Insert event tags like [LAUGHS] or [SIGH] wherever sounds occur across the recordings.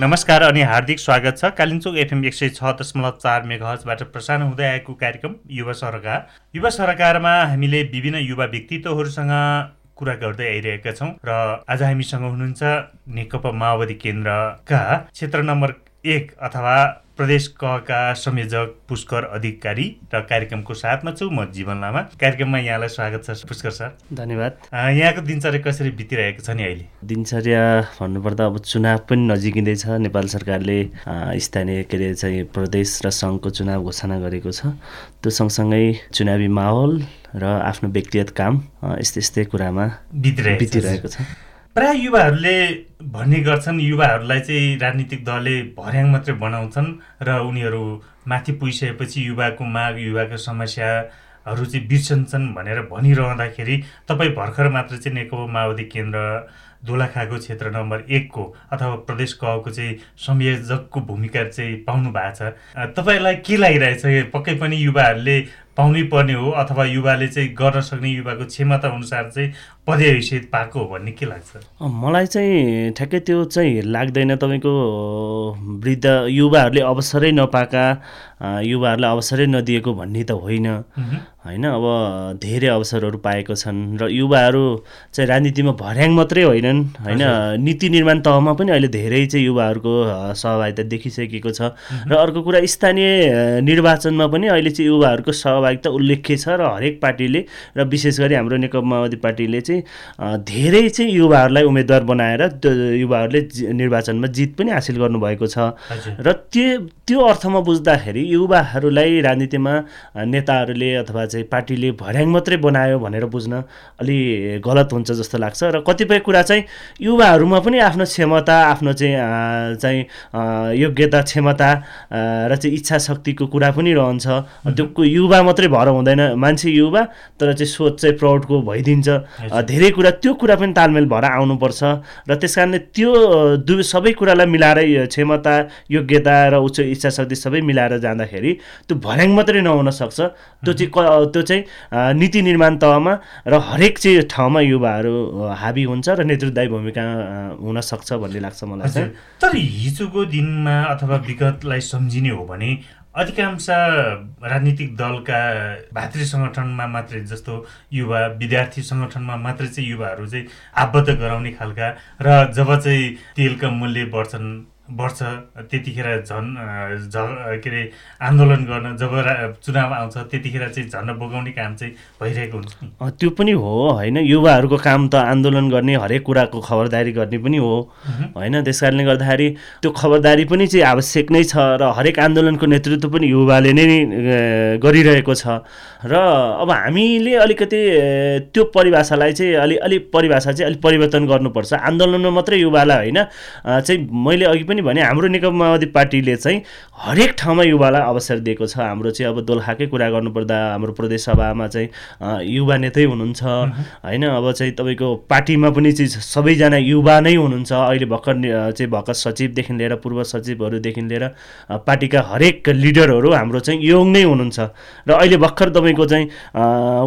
नमस्कार अनि हार्दिक स्वागत छ। कालिम्चोक एफएम एक सय छ दशमलव चार मेघहजबाट प्रसारण हुँदै आएको कार्यक्रम युवा सरकार। युवा सरकारमा हामीले विभिन्न युवा व्यक्तित्वहरूसँग कुरा गर्दै आइरहेका छौँ र आज हामीसँग हुनुहुन्छ नेकपा माओवादी केन्द्रका क्षेत्र नम्बर एक अथवा प्रदेश कका संयोजक पुष्कर अधिकारी र कार्यक्रमको साथमा छु म जीवन लामा। कार्यक्रममा यहाँलाई स्वागत छ पुष्कर सर। धन्यवाद। यहाँको दिनचर्या कसरी बितिरहेको छ नि अहिले? दिनचर्या भन्नुपर्दा अब चुनाव पनि नजिकिँदैछ। नेपाल सरकारले स्थानीय के अरे चाहिँ प्रदेश र सङ्घको चुनाव घोषणा गरेको छ। त्यो सँगसँगै चुनावी माहौल र आफ्नो व्यक्तिगत काम यस्तै यस्तै कुरामा बितिरहेको छ। प्राय युवाहरूले भन्ने गर्छन् युवाहरूलाई चाहिँ राजनीतिक दलले भर्याङ मात्रै बनाउँछन् र उनीहरू माथि पुगिसकेपछि युवाको माग युवाको समस्याहरू चाहिँ बिर्सन्छन् भनेर भनिरहँदाखेरि तपाईँ भर्खर मात्र चाहिँ नेकपा माओवादी केन्द्र दोलाखाको क्षेत्र नम्बर एकको अथवा प्रदेश कको चाहिँ संयोजकको भूमिका चाहिँ पाउनु भएको छ। तपाईँलाई के लागिरहेछ? पक्कै पनि युवाहरूले पाउनै पर्ने हो अथवा युवाले चाहिँ गर्न सक्ने युवाको क्षमता अनुसार चाहिँ पदे हैसियत पाएको भन्ने के लाग्छ? मलाई चाहिँ ठ्याक्कै त्यो चाहिँ लाग्दैन तपाईँको वृद्ध युवाहरूले अवसरै नपाएका युवाहरूलाई अवसरै नदिएको भन्ने त होइन। होइन अब धेरै अवसरहरू पाएको छन् र युवाहरू चाहिँ राजनीतिमा भर्याङ मात्रै होइनन्। होइन नीति निर्माण तहमा पनि अहिले धेरै चाहिँ युवाहरूको सहभागिता देखिसकेको छ। र अर्को कुरा स्थानीय निर्वाचनमा पनि अहिले चाहिँ युवाहरूको सहभागिता उल्लेख्य छ र हरेक पार्टीले र विशेष गरी हाम्रो नेकपा माओवादी पार्टीले चाहिँ धेरै चाहिँ युवाहरूलाई उम्मेदवार बनाएर युवाहरूले निर्वाचनमा जित पनि हासिल गर्नुभएको छ। र त्यो त्यो अर्थमा बुझ्दाखेरि युवाहरूलाई राजनीतिमा नेताहरूले अथवा चाहिँ पार्टीले भर्याङ मात्रै बनायो भनेर बुझ्न अलि गलत हुन्छ जस्तो लाग्छ। र कतिपय कुरा चाहिँ युवाहरूमा पनि आफ्नो क्षमता आफ्नो चाहिँ चाहिँ योग्यता क्षमता र चाहिँ इच्छा शक्तिको कुरा पनि रहन्छ। त्यो युवा मात्रै भएर हुँदैन। मान्छे युवा तर चाहिँ सोच चाहिँ प्रौढको भइदिन्छ। धेरै कुरा त्यो कुरा पनि तालमेल भएर आउनुपर्छ र त्यस कारणले त्यो दुवै सबै कुरालाई मिलाएर क्षमता योग्यता र उच्च इच्छा शक्ति सबै मिलाएर जाँदाखेरि त्यो भर्याङ मात्रै नहुन सक्छ। त्यो चाहिँ त्यो चाहिँ नीति निर्माण तहमा र हरेक चाहिँ ठाउँमा युवाहरू हाबी हुन्छ र नेतृत्वदायी भूमिका हुनसक्छ भन्ने लाग्छ मलाई चाहिँ। तर हिजोको दिनमा अथवा विगतलाई सम्झिने हो भने अधिकांश राजनीतिक दलका भातृ सङ्गठनमा मात्रै जस्तो युवा विद्यार्थी सङ्गठनमा मात्रै चाहिँ युवाहरू चाहिँ आबद्ध गराउने खालका र जब चाहिँ तेलका मूल्य बढ्छन् वर्ष त्यतिखेर झन् के अरे आन्दोलन गर्न जब चुनाव आउँछ त्यतिखेर चाहिँ झन् बोगाउने काम चाहिँ भइरहेको हुन्छ त्यो पनि हो होइन? युवाहरूको काम त आन्दोलन गर्ने हरेक कुराको खबरदारी गर्ने पनि हो। होइन? त्यस कारणले गर्दाखेरि त्यो खबरदारी पनि चाहिँ आवश्यक नै छ र हरेक आन्दोलनको नेतृत्व पनि युवाले नै गरिरहेको छ। र अब हामीले अलिकति त्यो परिभाषालाई चाहिँ अलि अलिक परिभाषा चाहिँ अलिक परिवर्तन गर्नुपर्छ। आन्दोलनमा मात्रै युवालाई होइन चाहिँ मैले अघि पनि पनि भने हाम्रो नेकपा माओवादी पार्टीले चाहिँ हरेक ठाउँमा युवालाई अवसर दिएको छ। हाम्रो चाहिँ अब दोलखाकै कुरा गर्नुपर्दा हाम्रो प्रदेश सभामा चाहिँ युवा नेतै हुनुहुन्छ। होइन अब चाहिँ तपाईँको पार्टीमा पनि चाहिँ सबैजना युवा नै हुनुहुन्छ। अहिले भर्खर चाहिँ भर्खर सचिवदेखि लिएर पूर्व सचिवहरूदेखि लिएर पार्टीका हरेक लिडरहरू हाम्रो चाहिँ यङ नै हुनुहुन्छ। र अहिले भर्खर तपाईँको चाहिँ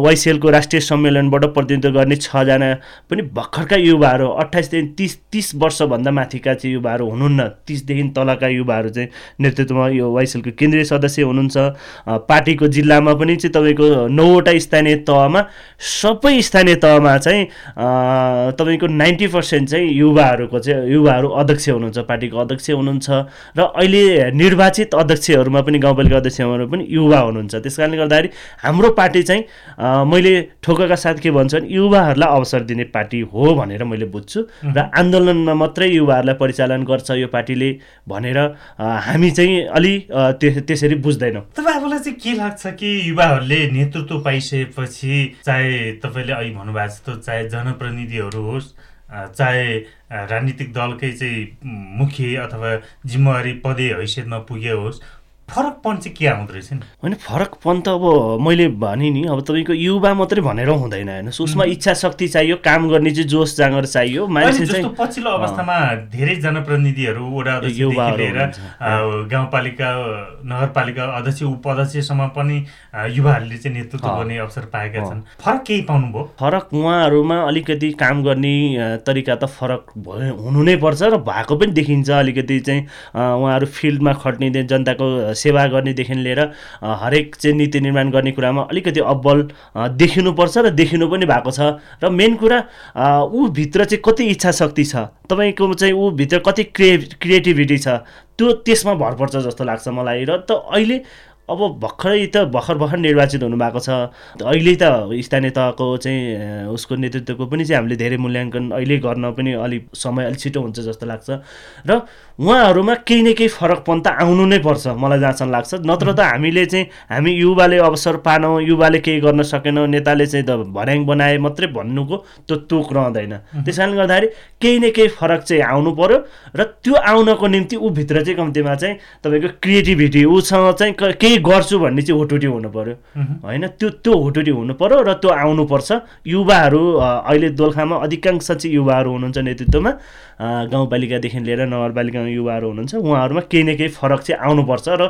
वाइसिएलको राष्ट्रिय सम्मेलनबाट प्रतिनिधित्व गर्ने छजना पनि भर्खरका युवाहरू अठाइसदेखि तिस तिस वर्षभन्दा माथिका चाहिँ युवाहरू हुनुहुन्न। तिसदेखि तलका युवाहरू चाहिँ नेतृत्वमा यो वाइसएलको केन्द्रीय सदस्य हुनुहुन्छ। पार्टीको जिल्लामा पनि चाहिँ तपाईँको नौवटा स्थानीय तहमा सबै स्थानीय तहमा चाहिँ तपाईँको नाइन्टी पर्सेन्ट चाहिँ युवाहरूको चाहिँ युवाहरू अध्यक्ष हुनुहुन्छ पार्टीको अध्यक्ष हुनुहुन्छ र अहिले निर्वाचित अध्यक्षहरूमा पनि गाउँपालिका अध्यक्षहरू पनि युवा हुनुहुन्छ। त्यस कारणले गर्दाखेरि हाम्रो पार्टी चाहिँ मैले ठोकाका साथ के भन्छ भने युवाहरूलाई अवसर दिने पार्टी हो भनेर मैले बुझ्छु। र आन्दोलनमा मात्रै युवाहरूलाई परिचालन गर्छ यो पार्टी। पार्टीले भनेर हामी चाहिँ अलि त्यसरी बुझ्दैनौँ। तपाईँहरूलाई चाहिँ के लाग्छ कि युवाहरूले नेतृत्व पाइसकेपछि चाहे तपाईँले अहिले भन्नुभएको जस्तो चाहे जनप्रतिनिधिहरू होस् चाहे राजनीतिक दलकै चाहिँ मुख्य अथवा जिम्मेवारी पदे हैसियतमा पुगे होस् फरकपन चाहिँ के आउँदो रहेछ नि? होइन फरकपन त अब मैले भने नि अब तपाईँको युवा मात्रै भनेर हुँदैन हेर्नुहोस् उसमा इच्छा शक्ति चाहियो काम गर्ने चाहिँ जोस जाँगर चाहियो मान्छे चाहिँ पछिल्लो अवस्थामा धेरै जनप्रतिनिधिहरू वडा लिएर गाउँपालिका नगरपालिका अध्यक्ष उपाध्यक्षसम्म पनि युवाहरूले चाहिँ नेतृत्व। गर्ने अवसर पाएका। छन्। फरक केही पाउनुभयो? फरक उहाँहरूमा अलिकति काम गर्ने तरिका त फरक भयो हुनु नै पर्छ र भएको पनि देखिन्छ अलिकति चाहिँ उहाँहरू फिल्डमा खट्ने जनताको सेवा गर्नेदेखि लिएर हरेक चाहिँ नीति निर्माण गर्ने कुरामा अलिकति अब्बल देखिनुपर्छ र देखिनु पनि भएको छ। र मेन कुरा ऊभित्र चाहिँ कति इच्छा शक्ति छ? तपाईँको चाहिँ ऊभित्र कति क्रिए क्रिएटिभिटी छ? त्यो त्यसमा भर पर्छ जस्तो लाग्छ मलाई। र त अहिले अब भर्खरै त भर्खर भर्खर निर्वाचित हुनुभएको छ। अहिले त स्थानीय तहको चाहिँ उसको नेतृत्वको पनि चाहिँ हामीले धेरै मूल्याङ्कन अहिले गर्न पनि अलिक समय अलिक छिटो हुन्छ जस्तो लाग्छ। र उहाँहरूमा केही न केही फरकपन त आउनु नै पर्छ मलाई जहाँसम्म लाग्छ। नत्र त हामीले चाहिँ हामी युवाले अवसर पानौँ युवाले केही गर्न सकेनौँ नेताले चाहिँ त भर्याङ बनाए मात्रै भन्नुको त्यो तुक रहँदैन। त्यस कारणले गर्दाखेरि केही न केही फरक चाहिँ आउनु पर्यो र त्यो आउनको निम्ति ऊभित्र चाहिँ कम्तीमा चाहिँ तपाईँको क्रिएटिभिटी उसँग चाहिँ केही गर्छु भन्ने चाहिँ हुटुटी हुनु पर्यो। होइन त्यो त्यो हुटुटी हुनु पर्यो र त्यो आउनुपर्छ युवाहरू अहिले दोलखामा अधिकांश चाहिँ युवाहरू हुनुहुन्छ नेतृत्वमा। गाउँपालिकादेखि लिएर नगरपालिकामा युवाहरू हुनुहुन्छ उहाँहरूमा केही न केही फरक चाहिँ आउनुपर्छ र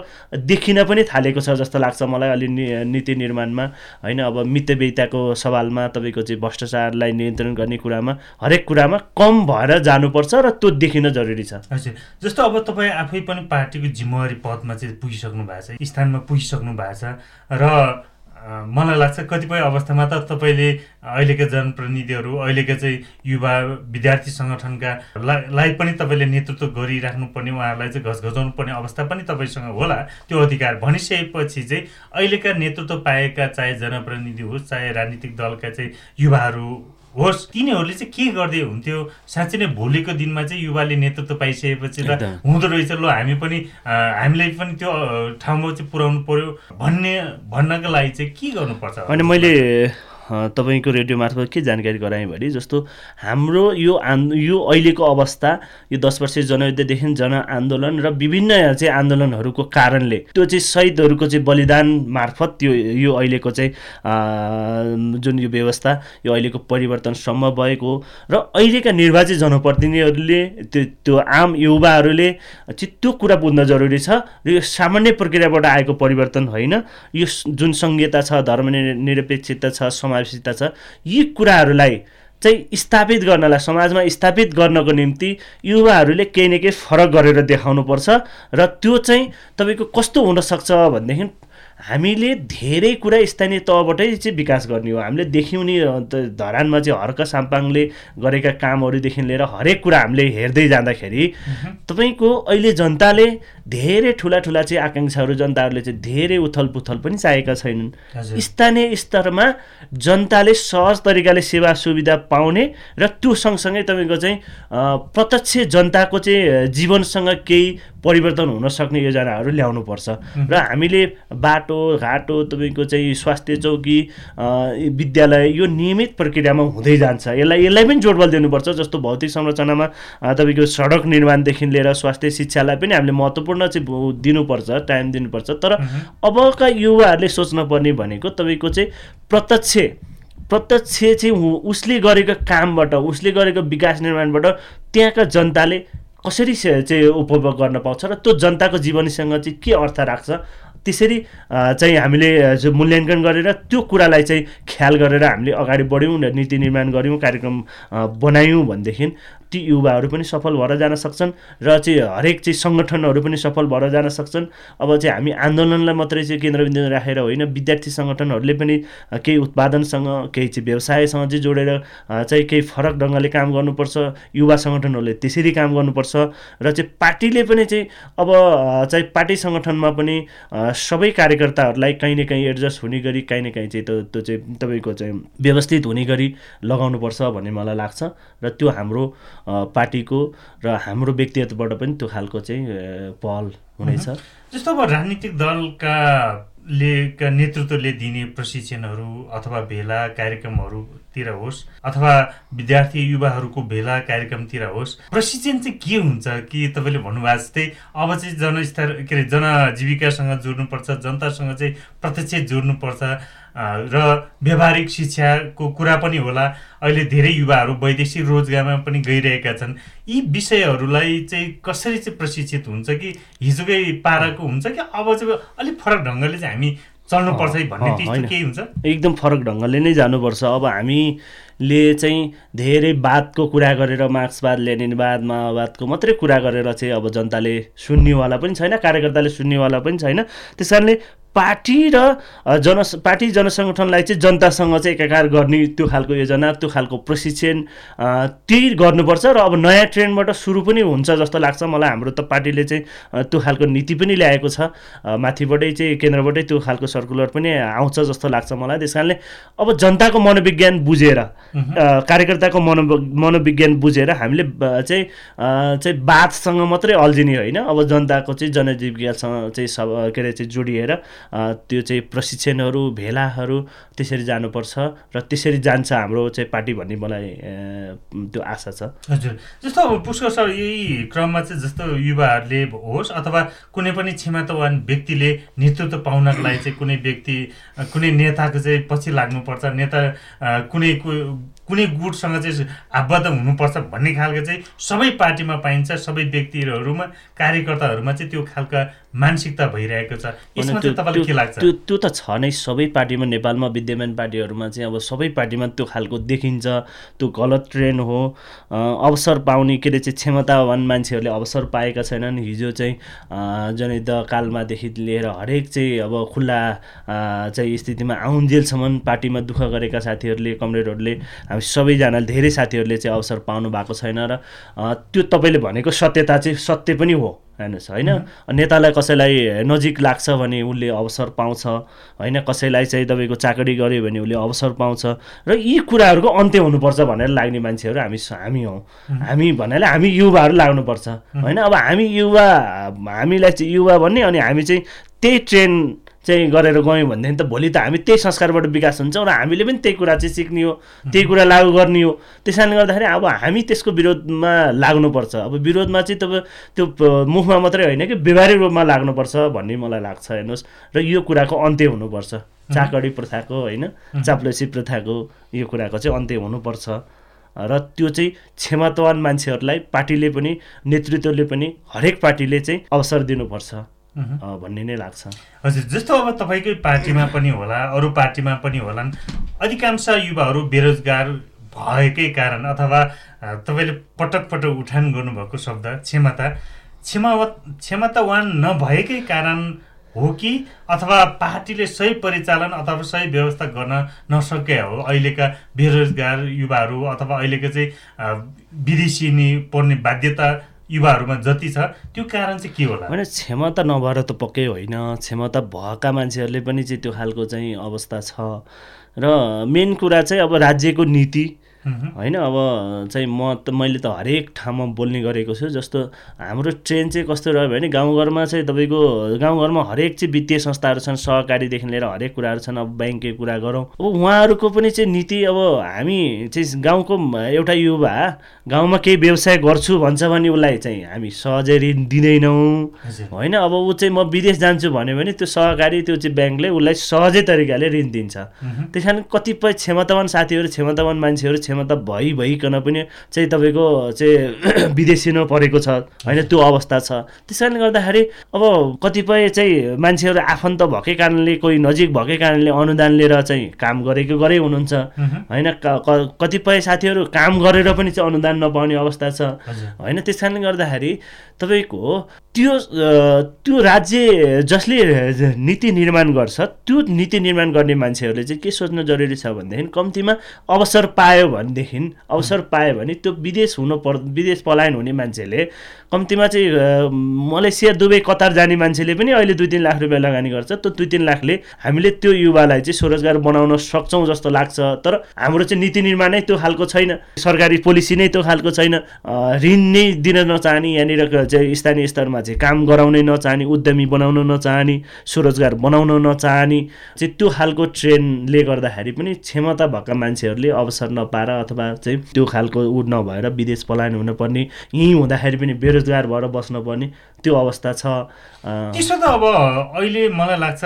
देखिन पनि थालेको छ जस्तो लाग्छ मलाई अलि नीति निर्माणमा। होइन अब मितव्ययिताको सवालमा तपाईँको चाहिँ भ्रष्टाचारलाई नियन्त्रण गर्ने कुरामा हरेक कुरामा कम भएर जानुपर्छ र त्यो देखिन जरुरी छ। हजुर। जस्तो अब तपाईँ आफै पनि पार्टीको जिम्मेवारी पदमा चाहिँ पुगिसक्नु भएको छ स्थानमा पुगिसक्नु भएको छ र मलाई लाग्छ कतिपय अवस्थामा त तपाईँले अहिलेका जनप्रतिनिधिहरू अहिलेका चाहिँ युवा विद्यार्थी सङ्गठनका लाई पनि तपाईँले नेतृत्व गरिराख्नु पर्ने उहाँहरूलाई चाहिँ घचघचाउनु पर्ने अवस्था पनि तपाईँसँग होला त्यो अधिकार भनिसकेपछि चाहिँ अहिलेका नेतृत्व पाएका चाहे जनप्रतिनिधि होस् चाहे राजनीतिक दलका चाहिँ युवाहरू होस् तिनीहरूले चाहिँ के गर्दै हुन्थ्यो साँच्चै नै भोलिको दिनमा चाहिँ युवाले नेतृत्व पाइसकेपछि त। हुँदो रहेछ ल हामी पनि अ, हामीले पनि त्यो ठाउँमा चाहिँ पुर्याउनु पर्यो भन्ने भन्नको लागि चाहिँ के गर्नुपर्छ अनि मैले तपाईँको रेडियो मार्फत के जानकारी गराएँ भने जस्तो हाम्रो यो आन् यो अहिलेको अवस्था यो दस वर्ष जनयुद्धदेखि जनआन्दोलन र विभिन्न चाहिँ आन्दोलनहरूको कारणले त्यो चाहिँ शहीदहरूको चाहिँ बलिदान मार्फत त्यो यो अहिलेको चाहिँ जुन यो व्यवस्था यो अहिलेको परिवर्तन सम्भव भएको र अहिलेका निर्वाचित जनप्रतिनिधिहरूले त्यो त्यो आम युवाहरूले चाहिँ त्यो कुरा बुझ्न जरुरी छ र यो सामान्य प्रक्रियाबाट आएको परिवर्तन होइन। यो जुन सङ्घीयता छ धर्मनिरपेक्षता छ समावेशिता छ यी कुराहरूलाई चाहिँ स्थापित गर्नलाई समाजमा स्थापित गर्नको निम्ति युवाहरूले केही न केही फरक गरेर देखाउनुपर्छ र त्यो चाहिँ तपाईँको कस्तो हुनसक्छ भनेदेखि हामीले धेरै कुरा स्थानीय तहबाटै चाहिँ विकास गर्ने हो। हामीले देख्यौँ नि धरानमा चाहिँ हर्क साम्पाङले गरेका कामहरूदेखि लिएर हरेक कुरा हामीले हेर्दै जाँदाखेरि तपाईँको अहिले जनताले धेरै ठुला ठुला चाहिँ आकाङ्क्षाहरू जनताहरूले चाहिँ धेरै उथल पुथल पनि चाहेका छैनन्। स्थानीय स्तरमा जनताले सहज तरिकाले सेवा सुविधा पाउने र त्यो सँगसँगै तपाईँको चाहिँ प्रत्यक्ष जनताको चाहिँ जीवनसँग केही परिवर्तन हुन सक्ने योजनाहरू ल्याउनुपर्छ। र हामीले बाटो घाटो तपाईँको चाहिँ स्वास्थ्य चौकी विद्यालय यो नियमित प्रक्रियामा हुँदै जान्छ। यसलाई यसलाई पनि जोडबल दिनुपर्छ जस्तो भौतिक संरचनामा तपाईँको सडक निर्माणदेखि लिएर स्वास्थ्य शिक्षालाई पनि हामीले महत्त्वपूर्ण चाहिँ दिनुपर्छ टाइम दिनुपर्छ। तर अबका युवाहरूले सोच्नुपर्ने भनेको तपाईँको चाहिँ प्रत्यक्ष प्रत्यक्ष चाहिँ उसले गरेको कामबाट उसले गरेको विकास निर्माणबाट त्यहाँका जनताले कसरी चाहिँ उपभोग गर्न पाउँछ र त्यो जनताको जीवनीसँग चाहिँ के अर्थ राख्छ? त्यसरी चाहिँ हामीले मूल्याङ्कन गरेर त्यो कुरालाई चाहिँ ख्याल गरेर हामीले अगाडि बढ्यौँ र नीति निर्माण गऱ्यौँ कार्यक्रम बनायौँ भनेदेखि ती युवाहरू पनि सफल भएर जान सक्छन् र चाहिँ हरेक चाहिँ सङ्गठनहरू पनि सफल भएर जान सक्छन्। अब चाहिँ हामी आन्दोलनलाई मात्रै चाहिँ केन्द्रबिन्दु राखेर होइन विद्यार्थी सङ्गठनहरूले पनि केही उत्पादनसँग केही चाहिँ व्यवसायसँग चाहिँ जोडेर चाहिँ केही फरक ढङ्गले काम गर्नुपर्छ युवा सङ्गठनहरूले त्यसरी काम गर्नुपर्छ र चाहिँ पार्टीले पनि चाहिँ अब चाहिँ पार्टी सङ्गठनमा पनि सबै कार्यकर्ताहरूलाई काहीँ न काहीँ एडजस्ट हुने गरी काहीँ न काहीँ चाहिँ त्यो त्यो चाहिँ तपाईँको चाहिँ व्यवस्थित हुने गरी लगाउनुपर्छ भन्ने मलाई लाग्छ। र त्यो हाम्रो पार्टीको र हाम्रो व्यक्तिगतबाट पनि त्यो खालको चाहिँ पहल हुनेछ। जस्तो अब राजनीतिक दलका ले नेतृत्वले दिने प्रशिक्षणहरू अथवा भेला कार्यक्रमहरूतिर होस् अथवा विद्यार्थी युवाहरूको भेला कार्यक्रमतिर होस् प्रशिक्षण चाहिँ के हुन्छ? कि तपाईँले भन्नुभएको जस्तै अब चाहिँ जनस्तर के अरे जनजीविकासँग जोड्नुपर्छ जनतासँग चाहिँ प्रत्यक्ष जोड्नुपर्छ र व्यावहारिक शिक्षाको कुरा पनि होला। अहिले धेरै युवाहरू वैदेशिक रोजगारमा पनि गइरहेका छन्। यी विषयहरूलाई चाहिँ कसरी चाहिँ प्रशिक्षित हुन्छ कि हिजोकै पाराको हुन्छ कि अब चाहिँ अलिक फरक ढङ्गले चाहिँ हामी चल्नुपर्छ है भन्ने त्यस्तो केही हुन्छ? एकदम फरक ढङ्गले नै जानुपर्छ। अब हामीले चाहिँ धेरै वादको कुरा गरेर मार्क्सवाद लेनिनवाद माओवादको मात्रै कुरा गरेर चाहिँ अब जनताले सुन्नेवाला पनि छैन कार्यकर्ताले सुन्नेवाला पनि छैन। त्यस कारणले पार्टी र जन पार्टी जनसङ्गठनलाई चाहिँ जनतासँग चाहिँ एकाकार गर्ने त्यो खालको योजना त्यो खालको प्रशिक्षण त्यही गर्नुपर्छ र अब नयाँ ट्रेन्डबाट सुरु पनि हुन्छ जस्तो लाग्छ मलाई। हाम्रो त पार्टीले चाहिँ त्यो खालको नीति पनि ल्याएको छ। माथिबाटै चाहिँ केन्द्रबाटै त्यो खालको सर्कुलर पनि आउँछ जस्तो लाग्छ मलाई। त्यस कारणले अब जनताको मनोविज्ञान बुझेर कार्यकर्ताको मनो मनोविज्ञान बुझेर हामीले चाहिँ चाहिँ बातसँग मात्रै अल्झिने होइन। अब जनताको चाहिँ जनजीविकासँग चाहिँ सब के अरे चाहिँ जोडिएर त्यो चाहिँ प्रशिक्षणहरू भेलाहरू त्यसरी जानुपर्छ र त्यसरी जान्छ हाम्रो चाहिँ पार्टी भन्ने मलाई त्यो आशा छ। हजुर। जस्तो अब पुष्कर सर यही क्रममा चाहिँ जस्तो युवाहरूले होस् अथवा कुनै पनि क्षमतावान व्यक्तिले नेतृत्व पाउनको लागि चाहिँ कुनै व्यक्ति कुनै नेताको चाहिँ पछि लाग्नुपर्छ। नेता कुनै कुनै गुटसँग चाहिँ आबद्ध हुनुपर्छ भन्ने खालको चाहिँ सबै पार्टीमा पाइन्छ सबै व्यक्तिहरूमा कार्यकर्ताहरूमा चाहिँ त्यो खालका मानसिकता भइरहेको छ। यसमा चाहिँ तपाईँलाई के लाग्छ? त्यो त्यो त छ नै सबै पार्टीमा नेपालमा विद्यमान पार्टीहरूमा चाहिँ अब सबै पार्टीमा त्यो खालको देखिन्छ। त्यो गलत ट्रेन्ड हो। अवसर पाउने के अरे चाहिँ क्षमतावान मान्छेहरूले अवसर पाएका छैनन्। हिजो चाहिँ जनयुद्ध कालमादेखि लिएर हरेक चाहिँ अब खुल्ला चाहिँ स्थितिमा आउन्जेलसम्म पार्टीमा दुःख गरेका साथीहरूले कमरेडहरूले हामी सबैजनाले धेरै साथीहरूले चाहिँ अवसर पाउनु भएको छैन र त्यो तपाईँले भनेको सत्यता चाहिँ सत्य पनि हो हेर्नुहोस् होइन? नेतालाई कसैलाई नजिक लाग्छ भने उसले अवसर पाउँछ होइन? कसैलाई चाहिँ तपाईँको चाकरी गऱ्यो भने उसले अवसर पाउँछ र यी कुराहरूको अन्त्य हुनुपर्छ भनेर लाग्ने मान्छेहरू हामी हामी हौँ। हामी भन्नाले हामी युवाहरू लाग्नुपर्छ होइन? अब हामी युवा हामीलाई चाहिँ युवा भन्ने अनि हामी चाहिँ त्यही ट्रेन चाहिँ गरेर गयौँ भनेदेखि त भोलि त हामी त्यही संस्कारबाट विकास हुन्छौँ र हामीले पनि त्यही कुरा चाहिँ सिक्ने हो त्यही कुरा लागु गर्ने हो। त्यस कारणले गर्दाखेरि अब हामी त्यसको विरोधमा लाग्नुपर्छ। अब विरोधमा चाहिँ तपाईँ त्यो मुखमा मात्रै होइन कि व्यवहारिक रूपमा लाग्नुपर्छ भन्ने मलाई लाग्छ हेर्नुहोस्। र यो कुराको अन्त्य हुनुपर्छ। चाकडी प्रथाको होइन चाप्लोसी प्रथाको यो कुराको चाहिँ अन्त्य हुनुपर्छ। र त्यो चाहिँ क्षमतावान मान्छेहरूलाई पार्टीले पनि नेतृत्वले पनि हरेक पार्टीले चाहिँ अवसर दिनुपर्छ। भन्ने नै लाग्छ। हजुर जस्तो अब तपाईँकै पार्टीमा पनि होला अरू पार्टीमा पनि होलान् अधिकांश युवाहरू बेरोजगार भएकै कारण अथवा तपाईँले पटक पटक उठान गर्नुभएको शब्द क्षमता क्षमा क्षमतावान नभएकै कारण हो कि अथवा पार्टीले सही परिचालन अथवा सही व्यवस्था गर्न नसके हो? अहिलेका बेरोजगार युवाहरू अथवा अहिलेको चाहिँ विदेशी पर्ने बाध्यता युवाहरूमा जति छ त्यो कारण चाहिँ के होला? होइन क्षमता नभएर त पक्कै होइन। क्षमता भएका मान्छेहरूले पनि चाहिँ त्यो खालको चाहिँ अवस्था छ। र मेन कुरा चाहिँ अब राज्यको नीति होइन अब चाहिँ म त मैले त हरेक ठाउँमा बोल्ने गरेको छु जस्तो हाम्रो ट्रेन चाहिँ कस्तो रह्यो भने गाउँघरमा चाहिँ तपाईँको गाउँघरमा हरेक चाहिँ वित्तीय संस्थाहरू छन् सहकारीदेखि लिएर हरेक कुराहरू छन् अब ब्याङ्ककै कुरा गरौँ। अब उहाँहरूको पनि चाहिँ नीति अब हामी चाहिँ गाउँको एउटा युवा गाउँमा केही व्यवसाय गर्छु भन्छ भने उसलाई चाहिँ हामी सहजै ऋण दिँदैनौँ। होइन अब ऊ चाहिँ म विदेश जान्छु भन्यो भने त्यो सहकारी त्यो चाहिँ ब्याङ्कले उसलाई सहजै तरिकाले ऋण दिन्छ। त्यस कारण कतिपय क्षमतावान साथीहरू क्षमतावान मान्छेहरू क्षमता भइ भइकन पनि चाहिँ तपाईँको चाहिँ [CLEARS THROAT] विदेशी परेको छ होइन? त्यो अवस्था छ। त्यस कारणले गर्दाखेरि अब कतिपय चाहिँ मान्छेहरू आफन्त भएकै कारणले कोही नजिक भएकै कारणले अनुदान लिएर चाहिँ काम गरेको गरे हुनुहुन्छ होइन? कतिपय साथीहरू काम गरेर पनि चाहिँ अनुदान नपाउने अवस्था छ होइन? त्यस कारणले गर्दाखेरि तपाईँको त्यो त्यो राज्य जसले नीति निर्माण गर्छ त्यो नीति निर्माण गर्ने मान्छेहरूले चाहिँ के सोच्न जरुरी छ भनेदेखि कम्तीमा अवसर पायो भनेदेखि अवसर पायो भने त्यो विदेश हुनु पर् विदेश पलायन हुने मान्छेले कम्तीमा चाहिँ मलेसिया दुबई कतार जाने मान्छेले पनि अहिले दुई तिन लाख रुपियाँ लगानी गर्छ। त्यो दुई तिन लाखले हामीले त्यो युवालाई चाहिँ स्वरोजगार बनाउन सक्छौँ जस्तो लाग्छ। तर हाम्रो चाहिँ नीति निर्माण नै त्यो खालको छैन। सरकारी पोलिसी नै त्यो खालको छैन। ऋण नै दिन नचाहने यहाँनिर चाहिँ स्थानीय स्तरमा चाहिँ काम गराउनै नचाहने उद्यमी बनाउन नचाहने स्वरोजगार बनाउन नचाहने चाहिँ त्यो खालको ट्रेन्डले गर्दाखेरि पनि क्षमता भएका मान्छेहरूले अवसर नपाएर अथवा चाहिँ त्यो खालको ऊ नभएर विदेश पलायन हुनुपर्ने। यहीँ हुँदाखेरि पनि बेरोजगार भएर बस्नुपर्ने त्यो अवस्था छ। त्यसो त अब अहिले मलाई लाग्छ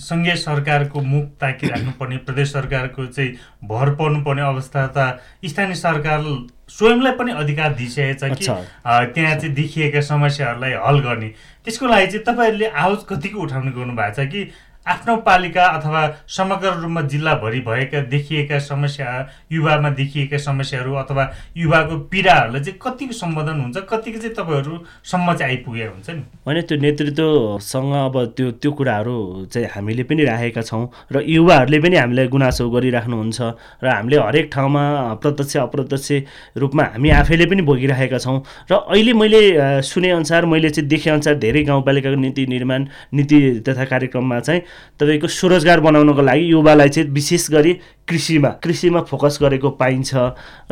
सङ्घीय सरकारको मुख ताकिराख्नुपर्ने प्रदेश सरकारको चाहिँ भर पर्नुपर्ने अवस्था त स्थानीय सरकार स्वयंलाई पनि अधिकार दिइसकेको छ कि त्यहाँ चाहिँ देखिएका समस्याहरूलाई हल गर्ने। त्यसको लागि चाहिँ तपाईँहरूले आवाज कतिको उठाउने गर्नु भएको छ कि आफ्नो पालिका अथवा समग्र रूपमा जिल्लाभरि भएका देखिएका समस्या युवामा देखिएका समस्याहरू अथवा युवाको पीडाहरूलाई चाहिँ कतिको सम्बोधन हुन्छ कतिको चाहिँ तपाईँहरूसम्म चाहिँ आइपुगेको हुन्छ नि? होइन त्यो नेतृत्वसँग अब त्यो त्यो कुराहरू चाहिँ हामीले पनि राखेका छौँ र युवाहरूले पनि हामीलाई गुनासो गरिराख्नुहुन्छ र हामीले हरेक ठाउँमा प्रत्यक्ष अप्रत्यक्ष रूपमा हामी आफैले पनि भोगिरहेका छौँ र अहिले मैले सुनेअनुसार मैले चाहिँ देखेअनुसार धेरै गाउँपालिकाको नीति निर्माण नीति तथा कार्यक्रममा चाहिँ तपाईँको स्वरोजगार बनाउनको लागि युवालाई चाहिँ विशेष गरी कृषिमा कृषिमा फोकस गरेको पाइन्छ।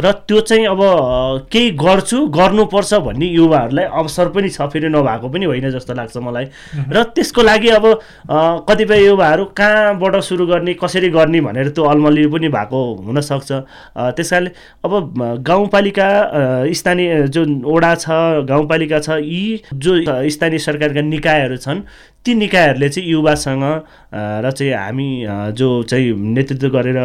र त्यो चाहिँ अब केही गर्छु गर्नुपर्छ भन्ने युवाहरूलाई अवसर पनि छ फेरि नभएको पनि होइन जस्तो लाग्छ मलाई। र त्यसको लागि अब कतिपय युवाहरू कहाँबाट सुरु गर्ने कसरी गर्ने भनेर त्यो अलमल्ली पनि भएको हुनसक्छ। त्यस कारणले अब गाउँपालिका स्थानीय जुन वडा छ गाउँपालिका छ यी जो स्थानीय सरकारका निकायहरू छन् ती निकायहरूले चाहिँ युवासँग र चाहिँ हामी जो चाहिँ नेतृत्व गरेर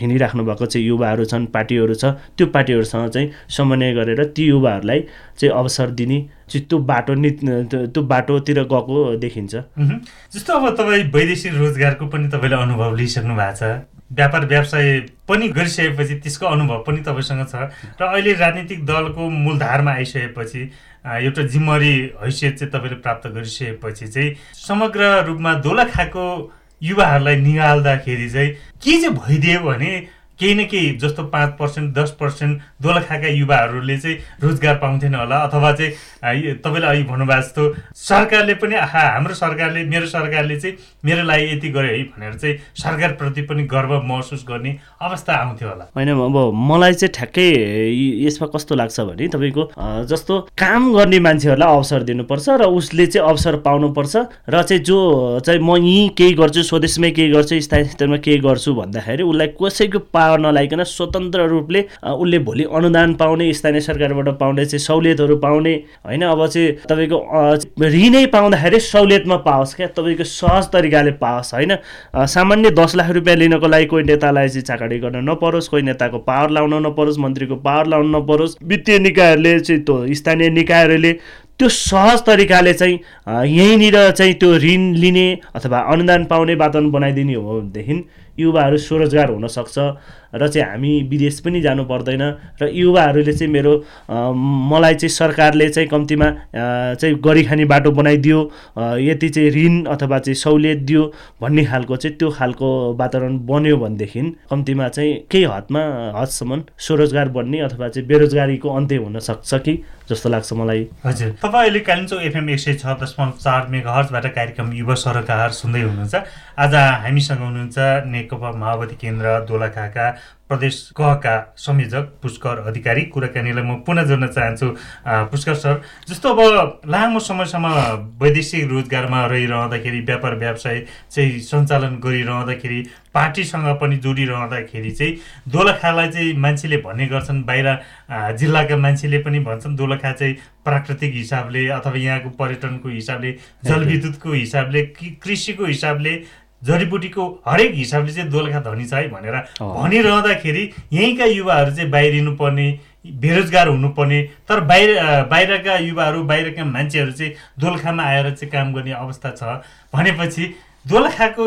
हिँडिराख्नु भएको चाहिँ युवाहरू छन् पार्टीहरू छ त्यो पार्टीहरूसँग चाहिँ समन्वय गरेर ती युवाहरूलाई चाहिँ अवसर दिने चाहिँ त्यो बाटो नि त्यो बाटोतिर गएको देखिन्छ। जस्तो अब तपाईँ वैदेशिक रोजगारको पनि तपाईँले अनुभव लिइसक्नु भएको छ व्यापार व्यवसाय पनि गरिसकेपछि त्यसको अनुभव पनि तपाईँसँग छ। र अहिले राजनीतिक दलको मूलधारमा आइसकेपछि एउटा जिम्मेवारी हैसियत चाहिँ तपाईँले प्राप्त गरिसकेपछि चाहिँ समग्र रूपमा दोलखाको युवाहरूलाई निहाल्दाखेरि चाहिँ के चाहिँ भइदियो भने केही न केही जस्तो पाँच पर्सेन्ट दस पर्सेन्ट दोलखाका युवाहरूले चाहिँ रोजगार पाउँथेन होला। अथवा चाहिँ तपाईँले अघि भन्नुभएको जस्तो सरकारले पनि आहा हाम्रो सरकारले मेरो सरकारले चाहिँ मेरो लागि यति गर्यो है भनेर चाहिँ सरकारप्रति पनि गर्व महसुस गर्ने अवस्था आउँथ्यो होला। होइन अब मलाई चाहिँ ठ्याक्कै यसमा कस्तो लाग्छ भने तपाईँको जस्तो काम गर्ने मान्छेहरूलाई अवसर दिनुपर्छ र उसले चाहिँ अवसर पाउनुपर्छ र चाहिँ जो चाहिँ म यहीँ केही गर्छु स्वदेशमै केही गर्छु स्थायी स्तरमा केही गर्छु भन्दाखेरि उसलाई कसैको पावर नलाइकन स्वतन्त्र रूपले उसले भोलि अनुदान पाउने स्थानीय सरकारबाट पाउने चाहिँ सहुलियतहरू पाउने होइन? अब चाहिँ तपाईँको ऋणै पाउँदाखेरि सहुलियतमा पाओस् क्या? तपाईँको सहज तरिकाले पाओस् होइन? सामान्य दस लाख रुपियाँ लिनको लागि कोही नेतालाई चाहिँ चाकडी गर्न नपरोस् कोही नेताको पावर लाउन नपरोस् मन्त्रीको पावर लाउन नपरोस्। वित्तीय निकायहरूले चाहिँ त्यो स्थानीय निकायहरूले त्यो सहज तरिकाले चाहिँ यहीँनिर चाहिँ त्यो ऋण लिने अथवा अनुदान पाउने वातावरण बनाइदिने हो भनेदेखि युवाहरू स्वरोजगार हुनसक्छ र चाहिँ हामी विदेश पनि जानु पर्दैन र युवाहरूले चाहिँ मेरो मलाई चाहिँ सरकारले चाहिँ कम्तीमा चाहिँ गरिखाने बाटो बनाइदियो यति चाहिँ ऋण अथवा चाहिँ सहुलियत दियो भन्ने खालको चाहिँ त्यो खालको वातावरण बन्यो भनेदेखि कम्तीमा चाहिँ केही हदमा हदसम्म स्वरोजगार बन्ने अथवा चाहिँ बेरोजगारीको अन्त्य हुन सक्छ कि? जस्तो लाग्छ मलाई। हजुर। तपाईँ अहिले कालिम्पोङ एफएम एक सय छ दशमलव चार मेगा हर्चबाट कार्यक्रम युवा सरोकार सुन्दै हुनुहुन्छ। आज हामीसँग हुनुहुन्छ नेकपा माओवादी केन्द्र दोलखाका प्रदेश कहका संयोजक पुष्कर अधिकारी कुराकानीलाई म पुनः जोड्न चाहन्छु। पुष्कर सर जस्तो अब लामो समयसम्म वैदेशिक रोजगारमा रहिरहँदाखेरि व्यापार व्यवसाय चाहिँ सञ्चालन गरिरहँदाखेरि पार्टीसँग पनि जोडिरहँदाखेरि चाहिँ दोलखालाई चाहिँ मान्छेले भन्ने गर्छन् बाहिर जिल्लाका मान्छेले पनि भन्छन् दोलखा चाहिँ प्राकृतिक हिसाबले अथवा यहाँको पर्यटनको हिसाबले जलविद्युतको हिसाबले कि- कृषिको हिसाबले जडीबुटीको हरेक हिसाबले चाहिँ दोलखा धनी छ है भनेर भनिरहँदाखेरि यहीँका युवाहरू चाहिँ बाहिरिनु पर्ने बेरोजगार हुनुपर्ने तर बाहिर बाहिरका युवाहरू बाहिरका मान्छेहरू चाहिँ दोलखामा आएर चाहिँ काम गर्ने अवस्था छ। भनेपछि दोलखाको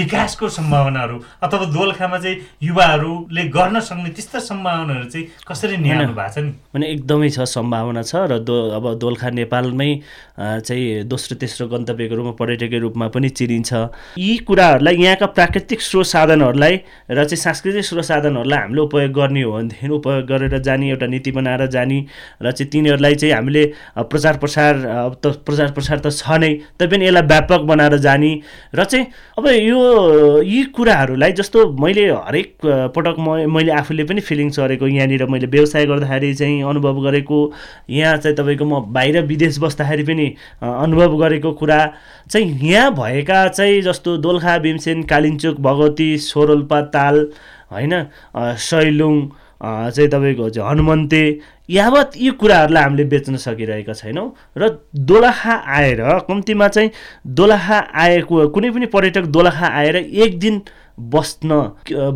विकासको सम्भावनाहरू अथवा दोलखामा चाहिँ युवाहरूले गर्न सक्ने त्यस्ता सम्भावनाहरू चाहिँ कसरी निहाल्नु भएको छ नि? भने एकदमै छ सम्भावना छ र दो अब दोलखा नेपालमै चाहिँ दोस्रो तेस्रो गन्तव्यको रूपमा पर्यटकीय रूपमा पनि चिनिन्छ। यी कुराहरूलाई यहाँका प्राकृतिक स्रोत साधनहरूलाई र चाहिँ सांस्कृतिक स्रोत साधनहरूलाई हामीले उपयोग गर्ने हो भनेदेखि [LAUGHS] उपयोग गरेर जाने एउटा नीति बनाएर जाने र चाहिँ तिनीहरूलाई चाहिँ हामीले प्रचार प्रसार त प्रचार प्रसार त छ नै तैपनि यसलाई व्यापक बनाएर जाने र चाहिँ अब यो यी कुराहरूलाई जस्तो मैले हरेक पटक म मैले आफूले पनि फिलिङ्स गरेको यहाँनिर मैले व्यवसाय गर्दाखेरि चाहिँ अनुभव गरेको यहाँ चाहिँ तपाईँको म बाहिर विदेश बस्दाखेरि पनि अनुभव गरेको कुरा चाहिँ यहाँ भएका चाहिँ जस्तो दोलखा भीमसेन कालिन्चोक भगवती सोरोल्पा ताल होइन सैलुङ चाहिँ तपाईँको चाहिँ हनुमन्ते यावत यी कुराहरूलाई हामीले बेच्न सकिरहेका छैनौँ र दोलखा आएर कम्तीमा चाहिँ दोलखा आएको कुनै पनि पर्यटक दोलखा आएर एक दिन बस्न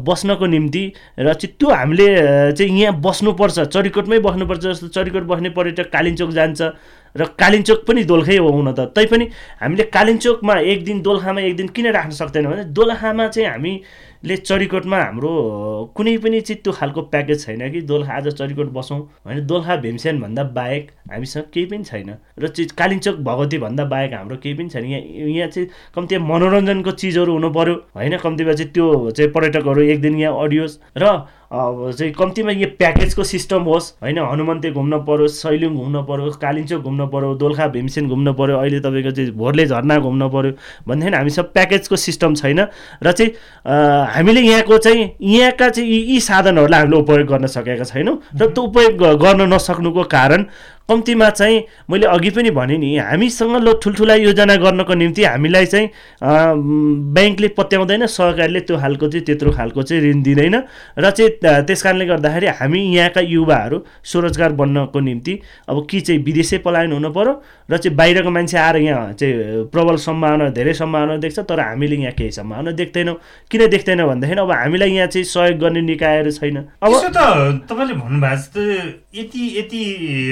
बस्नको निम्ति र त्यो हामीले चाहिँ यहाँ बस्नुपर्छ चरिकोटमै बस्नुपर्छ जस्तो चरिकोट बस्ने पर्यटक कालिम्चोक जान्छ र कालिम्चोक पनि दोलखै हो हुन त। तैपनि हामीले कालिम्चोकमा एक दिन दोलखामा एक दिन किन राख्न सक्दैनौँ भने दोलखामा चाहिँ हामी ले चरिकोटमा हाम्रो कुनै पनि चाहिँ त्यो खालको प्याकेज छैन कि दोलखा आज चरिकोट बसौँ होइन दोलखा भीमसेनभन्दा बाहेक हामीसँग केही पनि छैन। र चाहिँ कालिम्चोक भगवतीभन्दा बाहेक हाम्रो केही पनि छैन। यहाँ यहाँ चाहिँ कम्ती मनोरञ्जनको चिजहरू हुनु पऱ्यो होइन कम्तीमा चाहिँ त्यो चाहिँ पर्यटकहरू एक दिन यहाँ अडियोस्। र चाहिँ कम्तीमा यो प्याकेजको सिस्टम होस् होइन हनुमन्ते घुम्न पऱ्यो सैलुङ घुम्न पऱ्यो कालिम्चोक घुम्न पऱ्यो दोलखा भीमसेन घुम्न पऱ्यो अहिले तपाईँको चाहिँ भोरले झर्ना घुम्न पऱ्यो भनेदेखि हामी सब प्याकेजको सिस्टम छैन। र चाहिँ हामीले यहाँको चाहिँ यहाँका चाहिँ यी साधनहरूलाई हामीले उपयोग गर्न सकेका छैनौँ। र त्यो उपयोग गर्न नसक्नुको कारण कम्तीमा चाहिँ मैले अघि पनि भने नि हामीसँग लो ठुल्ठुला योजना गर्नको निम्ति हामीलाई चाहिँ ब्याङ्कले पत्याउँदैन सरकारले त्यो खालको चाहिँ त्यत्रो खालको चाहिँ ऋण दिँदैन। र चाहिँ त्यस कारणले गर्दाखेरि हामी यहाँका युवाहरू स्वरोजगार बन्नको निम्ति अब कि चाहिँ विदेशै पलायन हुनु पऱ्यो र चाहिँ बाहिरको मान्छे आएर यहाँ चाहिँ प्रबल सम्भावना धेरै सम्भावना देख्छ तर हामीले यहाँ केही सम्भावना देख्दैनौँ। किन देख्दैनौँ भन्दाखेरि अब हामीलाई यहाँ चाहिँ सहयोग गर्ने निकायहरू छैन। अब त तपाईँले भन्नुभएको यति यति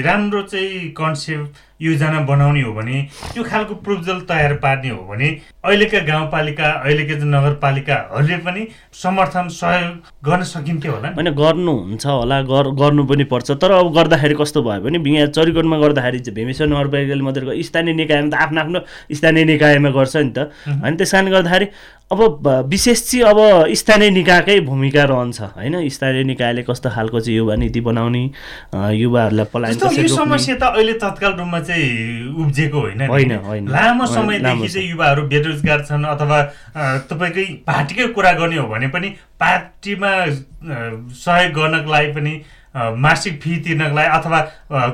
राम्रो चाहिँ कन्सेप्ट योजना बनाउने हो भने त्यो खालको प्रोपोजल तयार पार्ने हो भने अहिलेका गाउँपालिका अहिलेका नगरपालिकाहरूले पनि समर्थन सहयोग गर्न सकिन्थ्यो होला। होइन गर्नुहुन्छ होला गर गर्नु पनि पर्छ। तर अब गर्दाखेरि कस्तो भयो भने यहाँ चरिकोटमा गर्दाखेरि चाहिँ भीमेश्वर नगरपालिकाले मात्रै स्थानीय निकायमा त आफ्नो आफ्नो स्थानीय निकायमा गर्छ नि त। होइन त्यस कारणले गर्दाखेरि अब विशेष चाहिँ अब स्थानीय निकायकै भूमिका रहन्छ। होइन स्थानीय निकायले कस्तो खालको चाहिँ युवा नीति बनाउने युवाहरूलाई पलायन समस्या त अहिले तत्काल रूपमा चाहिँ उब्जेको होइन लामो समयदेखि चाहिँ युवाहरू बेरोजगार छन् अथवा तपाईँकै पार्टीकै कुरा गर्ने हो भने पनि पार्टीमा सहयोग गर्नको लागि पनि मासिक फी तिर्नको लागि अथवा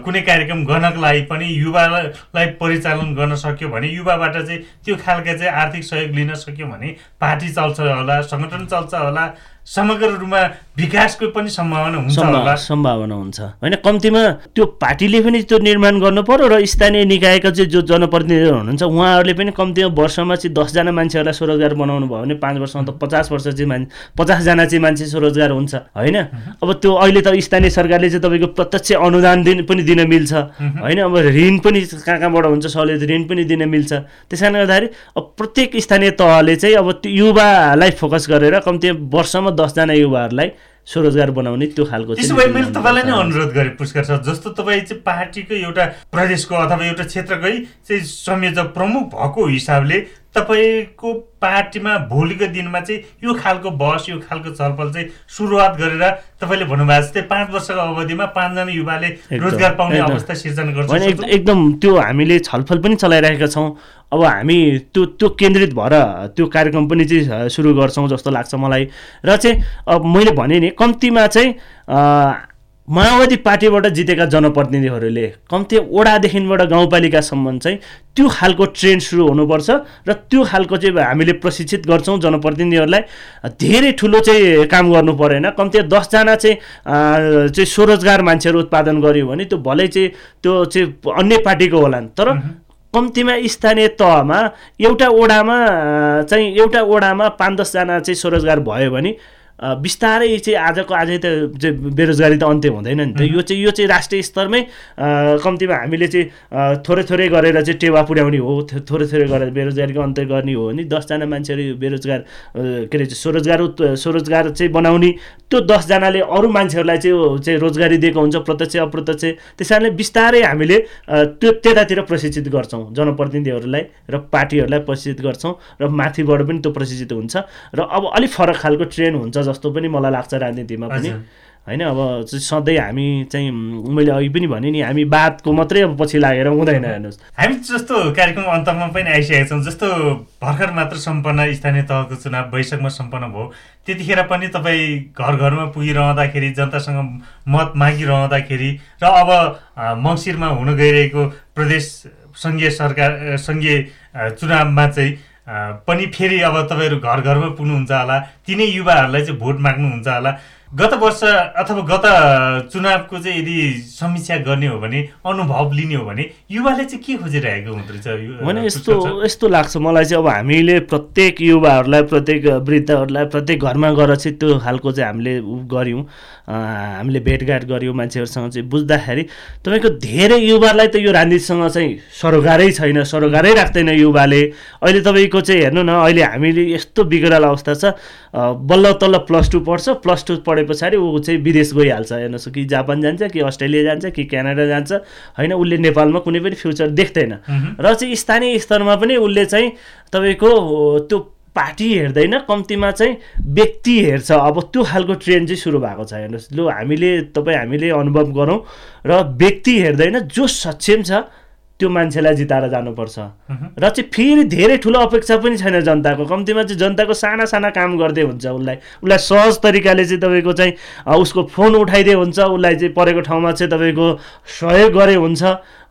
कुनै कार्यक्रम गर्नको लागि पनि युवालाई परिचालन गर्न सक्यो भने युवाबाट चाहिँ त्यो खालका चाहिँ आर्थिक सहयोग लिन सक्यो भने पार्टी चल्छ होला सङ्गठन चल्छ होला समग्र रूपमा विकासको पनि सम्भावना हुन्छ सम्भावना हुन्छ। होइन कम्तीमा त्यो पार्टीले पनि त्यो निर्माण गर्नु पर्यो र स्थानीय निकायका चाहिँ जो जनप्रतिनिधिहरू हुनुहुन्छ उहाँहरूले पनि कम्तीमा वर्षमा चाहिँ दसजना मान्छेहरूलाई स्वरोजगार बनाउनु भयो भने पाँच वर्षमा त पचास वर्ष चाहिँ मान्छे पचासजना चाहिँ मान्छे स्वरोजगार हुन्छ होइन? अब त्यो अहिले त स्थानीय सरकारले चाहिँ तपाईँको प्रत्यक्ष अनुदान दिन पनि दिन मिल्छ होइन? अब ऋण पनि कहाँ कहाँबाट हुन्छ? सहुलियत ऋण पनि दिन मिल्छ। त्यस कारणले गर्दाखेरि अब प्रत्येक स्थानीय तहले चाहिँ अब त्यो युवालाई फोकस गरेर कम्ती वर्षमा दसजना युवाहरूलाई स्वरोजगार बनाउने त्यो खालको त्यसो भए मैले तपाईँलाई नै अनुरोध गरेँ पुष्कर सर जस्तो तपाईँ चाहिँ पार्टीको एउटा प्रदेशको अथवा एउटा क्षेत्रकै चाहिँ संयोजक प्रमुख भएको हिसाबले तपाईँको पार्टीमा भोलिको दिनमा चाहिँ यो खालको बस यो खालको छलफल चाहिँ सुरुवात गरेर तपाईँले भन्नुभएको जस्तै पाँच वर्षको अवधिमा पाँचजना युवाले रोजगार पाउने अवस्था सिर्जना गर्छ एकदम त्यो हामीले छलफल पनि चलाइरहेका छौँ। अब हामी त्यो त्यो केन्द्रित भएर त्यो कार्यक्रम पनि चाहिँ सुरु गर्छौँ जस्तो लाग्छ मलाई। र चाहिँ अब मैले भने नि कम्तीमा चाहिँ माओवादी पार्टीबाट जितेका जनप्रतिनिधिहरूले कम्ती वडादेखिबाट गाउँपालिकासम्म चाहिँ त्यो खालको ट्रेन्ड सुरु हुनुपर्छ र त्यो खालको चाहिँ हामीले प्रशिक्षित गर्छौँ। जनप्रतिनिधिहरूलाई धेरै ठुलो चाहिँ काम गर्नु परेन। कम्ती दसजना चाहिँ चाहिँ स्वरोजगार मान्छेहरू उत्पादन गऱ्यो भने त्यो भलै चाहिँ त्यो चाहिँ अन्य पार्टीको होलान्। तर कम्तीमा स्थानीय तहमा एउटा ओडामा चाहिँ एउटा ओडामा पाँच दसजना चाहिँ स्वरोजगार भयो भने बिस्तारै चाहिँ आजको आजै त बेरोजगारी त अन्त्य हुँदैन नि त। यो चाहिँ यो चाहिँ राष्ट्रिय स्तरमै कम्तीमा हामीले चाहिँ थोरै थोरै गरेर चाहिँ टेवा पुर्याउने हो थोरै थोरै गरेर बेरोजगारीको अन्त्य गर्ने हो भने दसजना मान्छेहरू यो बेरोजगार के अरे स्वरोजगार उत् स्वरोजगार चाहिँ बनाउने त्यो दसजनाले अरू मान्छेहरूलाई चाहिँ चाहिँ रोजगारी दिएको हुन्छ प्रत्यक्ष अप्रत्यक्ष। त्यस कारणले बिस्तारै हामीले त्यो त्यतातिर प्रशिक्षित गर्छौँ जनप्रतिनिधिहरूलाई र पार्टीहरूलाई प्रशिक्षित गर्छौँ र माथिबाट पनि त्यो प्रशिक्षित हुन्छ। र अब अलिक फरक खालको ट्रेन हुन्छ जस्तो पनि मलाई लाग्छ राजनीतिमा पनि। होइन अब सधैँ हामी चाहिँ मैले अघि पनि भने नि हामी बातको मात्रै अब पछि लागेर हुँदैन हेर्नुहोस्। हामी जस्तो कार्यक्रम अन्तमा पनि आइसकेका छौँ जस्तो भर्खर मात्र सम्पन्न स्थानीय तहको चुनाव वैशाखमा सम्पन्न भयो त्यतिखेर पनि तपाईँ घर घरमा पुगिरहँदाखेरि जनतासँग मत मागिरहँदाखेरि र अब मङ्सिरमा हुन गइरहेको प्रदेश सङ्घीय सरकार सङ्घीय चुनावमा चाहिँ पनि फेरि अब तपाईँहरू घर घरमा पुग्नुहुन्छ होला। तिनै युवाहरूलाई चाहिँ भोट माग्नुहुन्छ होला। गत वर्ष अथवा गत चुनावको चाहिँ यदि समीक्षा गर्ने हो भने अनुभव लिने हो भने युवाले चाहिँ के खोजिरहेको हुँदो रहेछ भने यस्तो यस्तो लाग्छ मलाई चाहिँ अब हामीले प्रत्येक युवाहरूलाई प्रत्येक वृद्धहरूलाई प्रत्येक घरमा गएर चाहिँ त्यो खालको चाहिँ हामीले गऱ्यौँ। हामीले भेटघाट गऱ्यौँ मान्छेहरूसँग चाहिँ बुझ्दाखेरि। तपाईँको धेरै युवालाई त यो राजनीतिसँग चाहिँ सरोकारै छैन सरोकारै राख्दैन युवाले। अहिले तपाईँको चाहिँ हेर्नु न अहिले हामीले यस्तो बिग्रल अवस्था छ। बल्ल तल्ल प्लस टू पढ्छ प्लस टू पढे पछाडि ऊ चाहिँ विदेश गइहाल्छ हेर्नुहोस् कि जापान जान्छ कि अस्ट्रेलिया जान्छ कि क्यानाडा जान्छ। होइन उसले नेपालमा कुनै पनि फ्युचर देख्दैन। र चाहिँ स्थानीय स्तरमा पनि उसले चाहिँ तपाईँको त्यो पार्टी हेर्दैन कम्तीमा चाहिँ व्यक्ति हेर्छ। अब त्यो खालको ट्रेन्ड चाहिँ सुरु भएको छ हेर्नुहोस्। लु हामीले तपाईँ हामीले अनुभव गरौँ र व्यक्ति हेर्दैन जो सक्षम छ त्यो मान्छेलाई जिताएर जानुपर्छ। र चाहिँ फेरि धेरै ठुलो अपेक्षा पनि छैन जनताको। कम्तीमा चाहिँ जनताको साना साना काम गर्दै हुन्छ उसलाई। उसलाई सहज तरिकाले चाहिँ तपाईँको चाहिँ उसको फोन उठाइदिए हुन्छ। उसलाई चाहिँ परेको ठाउँमा चाहिँ तपाईँको सहयोग गरे हुन्छ।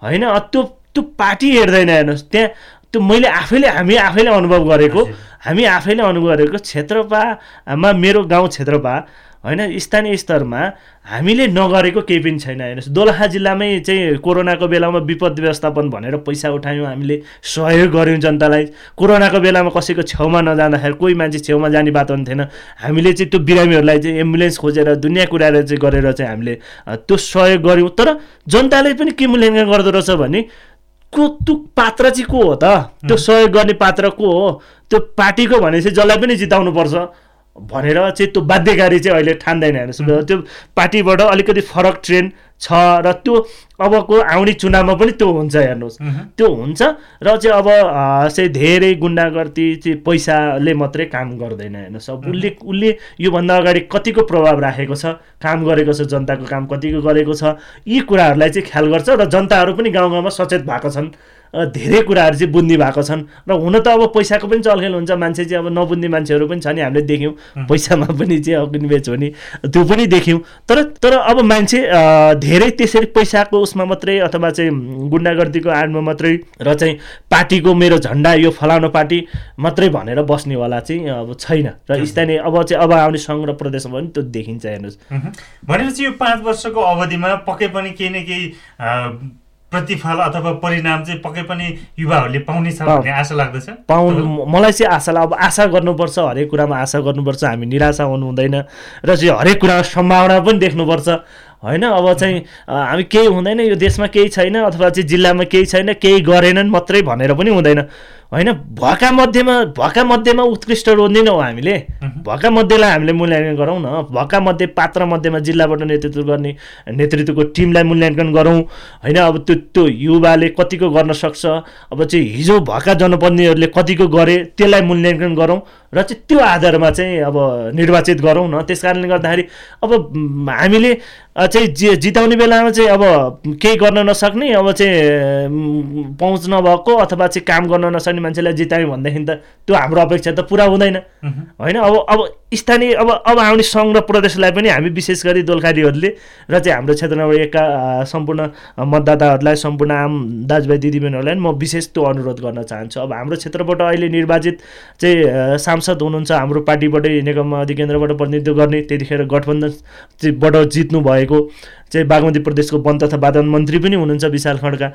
होइन? त्यो त्यो पार्टी हेर्दैन हेर्नुहोस्। त्यहाँ त्यो मैले आफैले हामी आफैले अनुभव गरेको। हामी आफैले अनुभव गरेको क्षेत्रपामा मेरो गाउँ क्षेत्रपा होइन स्थानीय स्तरमा हामीले नगरेको केही पनि छैन। हेर्नुहोस् दोलखा जिल्लामै चाहिँ कोरोनाको बेलामा विपद व्यवस्थापन भनेर पैसा उठायौँ हामीले सहयोग गऱ्यौँ जनतालाई। कोरोनाको बेलामा कसैको छेउमा नजाँदाखेरि कोही मान्छे छेउमा जाने पनि थिएन। हामीले चाहिँ त्यो बिरामीहरूलाई चाहिँ एम्बुलेन्स खोजेर दुनियाँ कुराएर चाहिँ गरेर चाहिँ हामीले त्यो सहयोग गऱ्यौँ। तर जनताले पनि के मूल्याङ्कन गर्दो रहेछ भने को त्यो पात्र चाहिँ को हो त? त्यो सहयोग गर्ने पात्र को हो? त्यो पार्टीको भनेपछि जसलाई पनि जिताउनुपर्छ। भनेर चाहिँ त्यो बाध्यकारी चाहिँ अहिले ठान्दैन हेर्नुहोस्। त्यो पार्टीबाट अलिकति फरक ट्रेन्ड छ र त्यो अबको आउने चुनावमा पनि त्यो हुन्छ हेर्नुहोस्। त्यो हुन्छ र चाहिँ अब चाहिँ धेरै गुन्डागर्दी चाहिँ पैसाले मात्रै काम गर्दैन हेर्नुहोस्। अब उसले उसले योभन्दा अगाडि कतिको प्रभाव राखेको छ काम गरेको छ जनताको काम कतिको गरेको छ यी कुराहरूलाई चाहिँ ख्याल गर्छ र जनताहरू पनि गाउँ गाउँमा सचेत भएको छन्। धेरै कुराहरू चाहिँ बुझ्ने भएको छन्। र हुन त अब पैसाको पनि चलखेल हुन्छ। मान्छे चाहिँ अब नबुझ्ने मान्छेहरू पनि छ नि हामीले देख्यौँ। पैसामा पनि चाहिँ अग्नि बेच हो नि त्यो पनि देख्यौँ। तर तर अब मान्छे धेरै त्यसरी पैसाको उसमा मात्रै अथवा चाहिँ गुन्डागर्दीको आडमा मात्रै र चाहिँ पार्टीको मेरो झन्डा यो फलानु पार्टी मात्रै भनेर बस्नेवाला चाहिँ अब छैन। र स्थानीय अब चाहिँ अब आउने सङ्घ र प्रदेशमा पनि त्यो देखिन्छ हेर्नुहोस्। भनेपछि यो पाँच वर्षको अवधिमा पक्कै पनि केही न केही प्रतिफल अथवा परिणाम चाहिँ पक्कै पनि युवाहरूले पाउनेछ पाउ- भन्ने आशा लाग्दछ? पाउनु मलाई चाहिँ आशा अब आशा गर्नुपर्छ हरेक कुरामा आशा गर्नुपर्छ हामी निराशा हुनु हुँदैन र चाहिँ हरेक कुरामा सम्भावना पनि देख्नुपर्छ। होइन? अब चाहिँ हामी केही हुँदैन यो देशमा केही छैन अथवा चाहिँ जिल्लामा केही छैन केही गरेनन् मात्रै भनेर पनि हुँदैन। होइन भएका मध्येमा भएका मध्येमा उत्कृष्ट रोज्दैनौँ हामीले। भएका मध्येलाई हामीले मूल्याङ्कन गरौँ न। भएका मध्ये पात्र मध्येमा जिल्लाबाट नेतृत्व गर्ने नेतृत्वको टिमलाई मूल्याङ्कन गरौँ। होइन अब त्यो त्यो युवाले कतिको गर्न सक्छ? अब चाहिँ हिजो भएका जनप्रतिनिधिहरूले कतिको गरे त्यसलाई मूल्याङ्कन गरौँ र चाहिँ त्यो आधारमा चाहिँ अब निर्वाचित गरौँ न। त्यस कारणले गर्दाखेरि अब हामीले चाहिँ जि जिताउने बेलामा चाहिँ अब केही गर्न नसक्ने अब चाहिँ पहुँच नभएको अथवा चाहिँ काम गर्न नसक्ने मान्छेलाई जितायौँ भनेदेखि त त्यो हाम्रो अपेक्षा त पुरा हुँदैन। होइन अब अब स्थानीय अब अब आउने सङ्घ र प्रदेशलाई पनि हामी विशेष गरी दोलखारीहरूले र चाहिँ हाम्रो क्षेत्र नम्बर एकका अ, सम्पूर्ण मतदाताहरूलाई सम्पूर्ण आम दाजुभाइ दिदीबहिनीहरूलाई म विशेष त्यो अनुरोध गर्न चाहन्छु। अब हाम्रो क्षेत्रबाट अहिले निर्वाचित चाहिँ सांसद हुनुहुन्छ हाम्रो पार्टीबाटै नेकमा अधिकेन्द्रबाट प्रतिनिधित्व गर्ने त्यतिखेर गठबन्धन चाहिँबाट जित्नु भएको चाहिँ बागमती प्रदेशको वन तथा वातावरण मन्त्री पनि हुनुहुन्छ विशाल खड्का।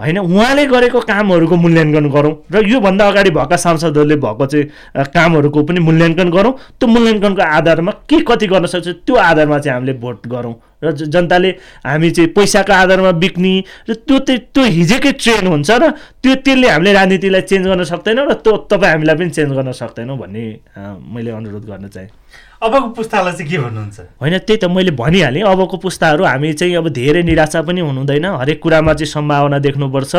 होइन? उहाँले गरेको कामहरूको मूल्याङ्कन गरौँ र योभन्दा अगाडि भएका सांसदहरूले भएको चाहिँ कामहरूको पनि मूल्याङ्कन गरौँ। त्यो मूल्याङ्कनको आधारमा के कति गर्न सक्छ त्यो आधारमा चाहिँ हामीले भोट गरौँ। र जनताले हामी चाहिँ पैसाको आधारमा बिक्ने र त्यो चाहिँ त्यो हिजोकै ट्रेन हुन्छ र त्यो त्यसले हामीले राजनीतिलाई चेन्ज गर्न सक्दैनौँ र त्यो तपाईँ हामीलाई पनि चेन्ज गर्न सक्दैनौँ भन्ने मैले अनुरोध गर्न चाहेँ। अबको पुस्तालाई चाहिँ के भन्नुहुन्छ? होइन त्यही त मैले भनिहालेँ। अबको पुस्ताहरू हामी चाहिँ अब धेरै निराशा पनि हुनु हुँदैन हरेक कुरामा चाहिँ सम्भावना देख्नुपर्छ।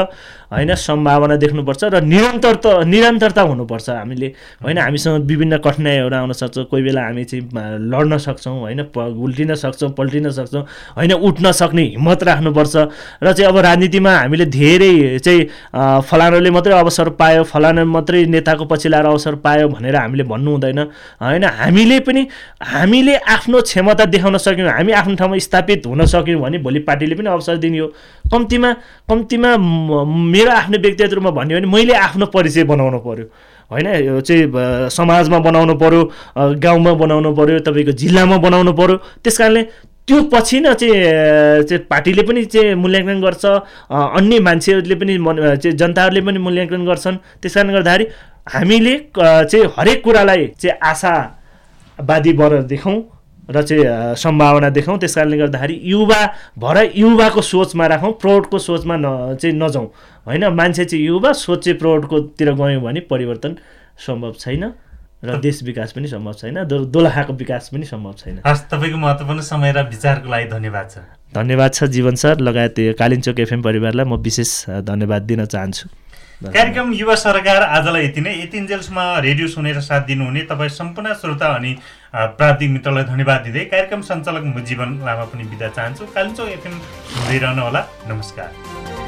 होइन सम्भावना देख्नुपर्छ र निरन्तरता निरन्तरता हुनुपर्छ हामीले। होइन हामीसँग विभिन्न कठिनाइहरू आउन सक्छ। कोही बेला हामी चाहिँ लड्न सक्छौँ। होइन उल्टिन सक्छौँ पल्टिन सक्छौँ। होइन उठ्न सक्ने हिम्मत राख्नुपर्छ। र चाहिँ अब राजनीतिमा हामीले धेरै चाहिँ फलानाले मात्रै अवसर पायो। फलाना मात्रै नेताको पछि लाएर अवसर पायो भनेर हामीले भन्नु हुँदैन होइन हामीले पनि हामीले आफ्नो क्षमता देखाउन सक्यौँ हामी आफ्नो ठाउँमा स्थापित हुन सक्यौँ भने भोलि पार्टीले पनि अवसर दिने हो। कम्तीमा कम्तीमा मेरो आफ्नो व्यक्तिगत रूपमा भन्यो भने मैले आफ्नो परिचय बनाउनु पर्यो। होइन यो चाहिँ समाजमा बनाउनु पर्यो अ, गाउँमा बनाउनु पर्यो तपाईँको जिल्लामा बनाउनु पर्यो। त्यस कारणले त्यो पछि न चाहिँ चाहिँ पार्टीले पनि चाहिँ मूल्याङ्कन गर्छ अन्य मान्छेहरूले पनि चाहिँ जनताहरूले पनि मूल्याङ्कन गर्छन्। त्यस कारणले गर्दाखेरि हामीले चाहिँ हरेक कुरालाई चाहिँ आशावादी बर देखाउँ र चाहिँ सम्भावना देखाउँ। त्यस कारणले गर्दाखेरि युवा भएर युवाको सोचमा राखौँ प्रौढको सोचमा न चाहिँ नजाउँ। होइन? मान्छे चाहिँ युवा सोच चाहिँ प्रौढकोतिर गयौँ भने परिवर्तन सम्भव छैन र देश विकास पनि सम्भव छैन दो- दोलखाको विकास पनि सम्भव छैन। हस् तपाईँको महत्त्वपूर्ण समय र विचारको लागि धन्यवाद छ। धन्यवाद छ जीवन सर। लगायत कालिम्चोक एफएम परिवारलाई म विशेष धन्यवाद दिन चाहन्छु। कार्यक्रम युवा सरकार आजलाई यति नै। यतिन्जेलसम्म रेडियो सुनेर साथ दिनुहुने तपाईँ सम्पूर्ण श्रोता अनि प्राविधिक मित्रलाई धन्यवाद दिँदै कार्यक्रम सञ्चालक म जीवन लामा पनि बिदा चाहन्छु। कालिम्चोक एफएम सुन्दै रहनुहोला। नमस्कार।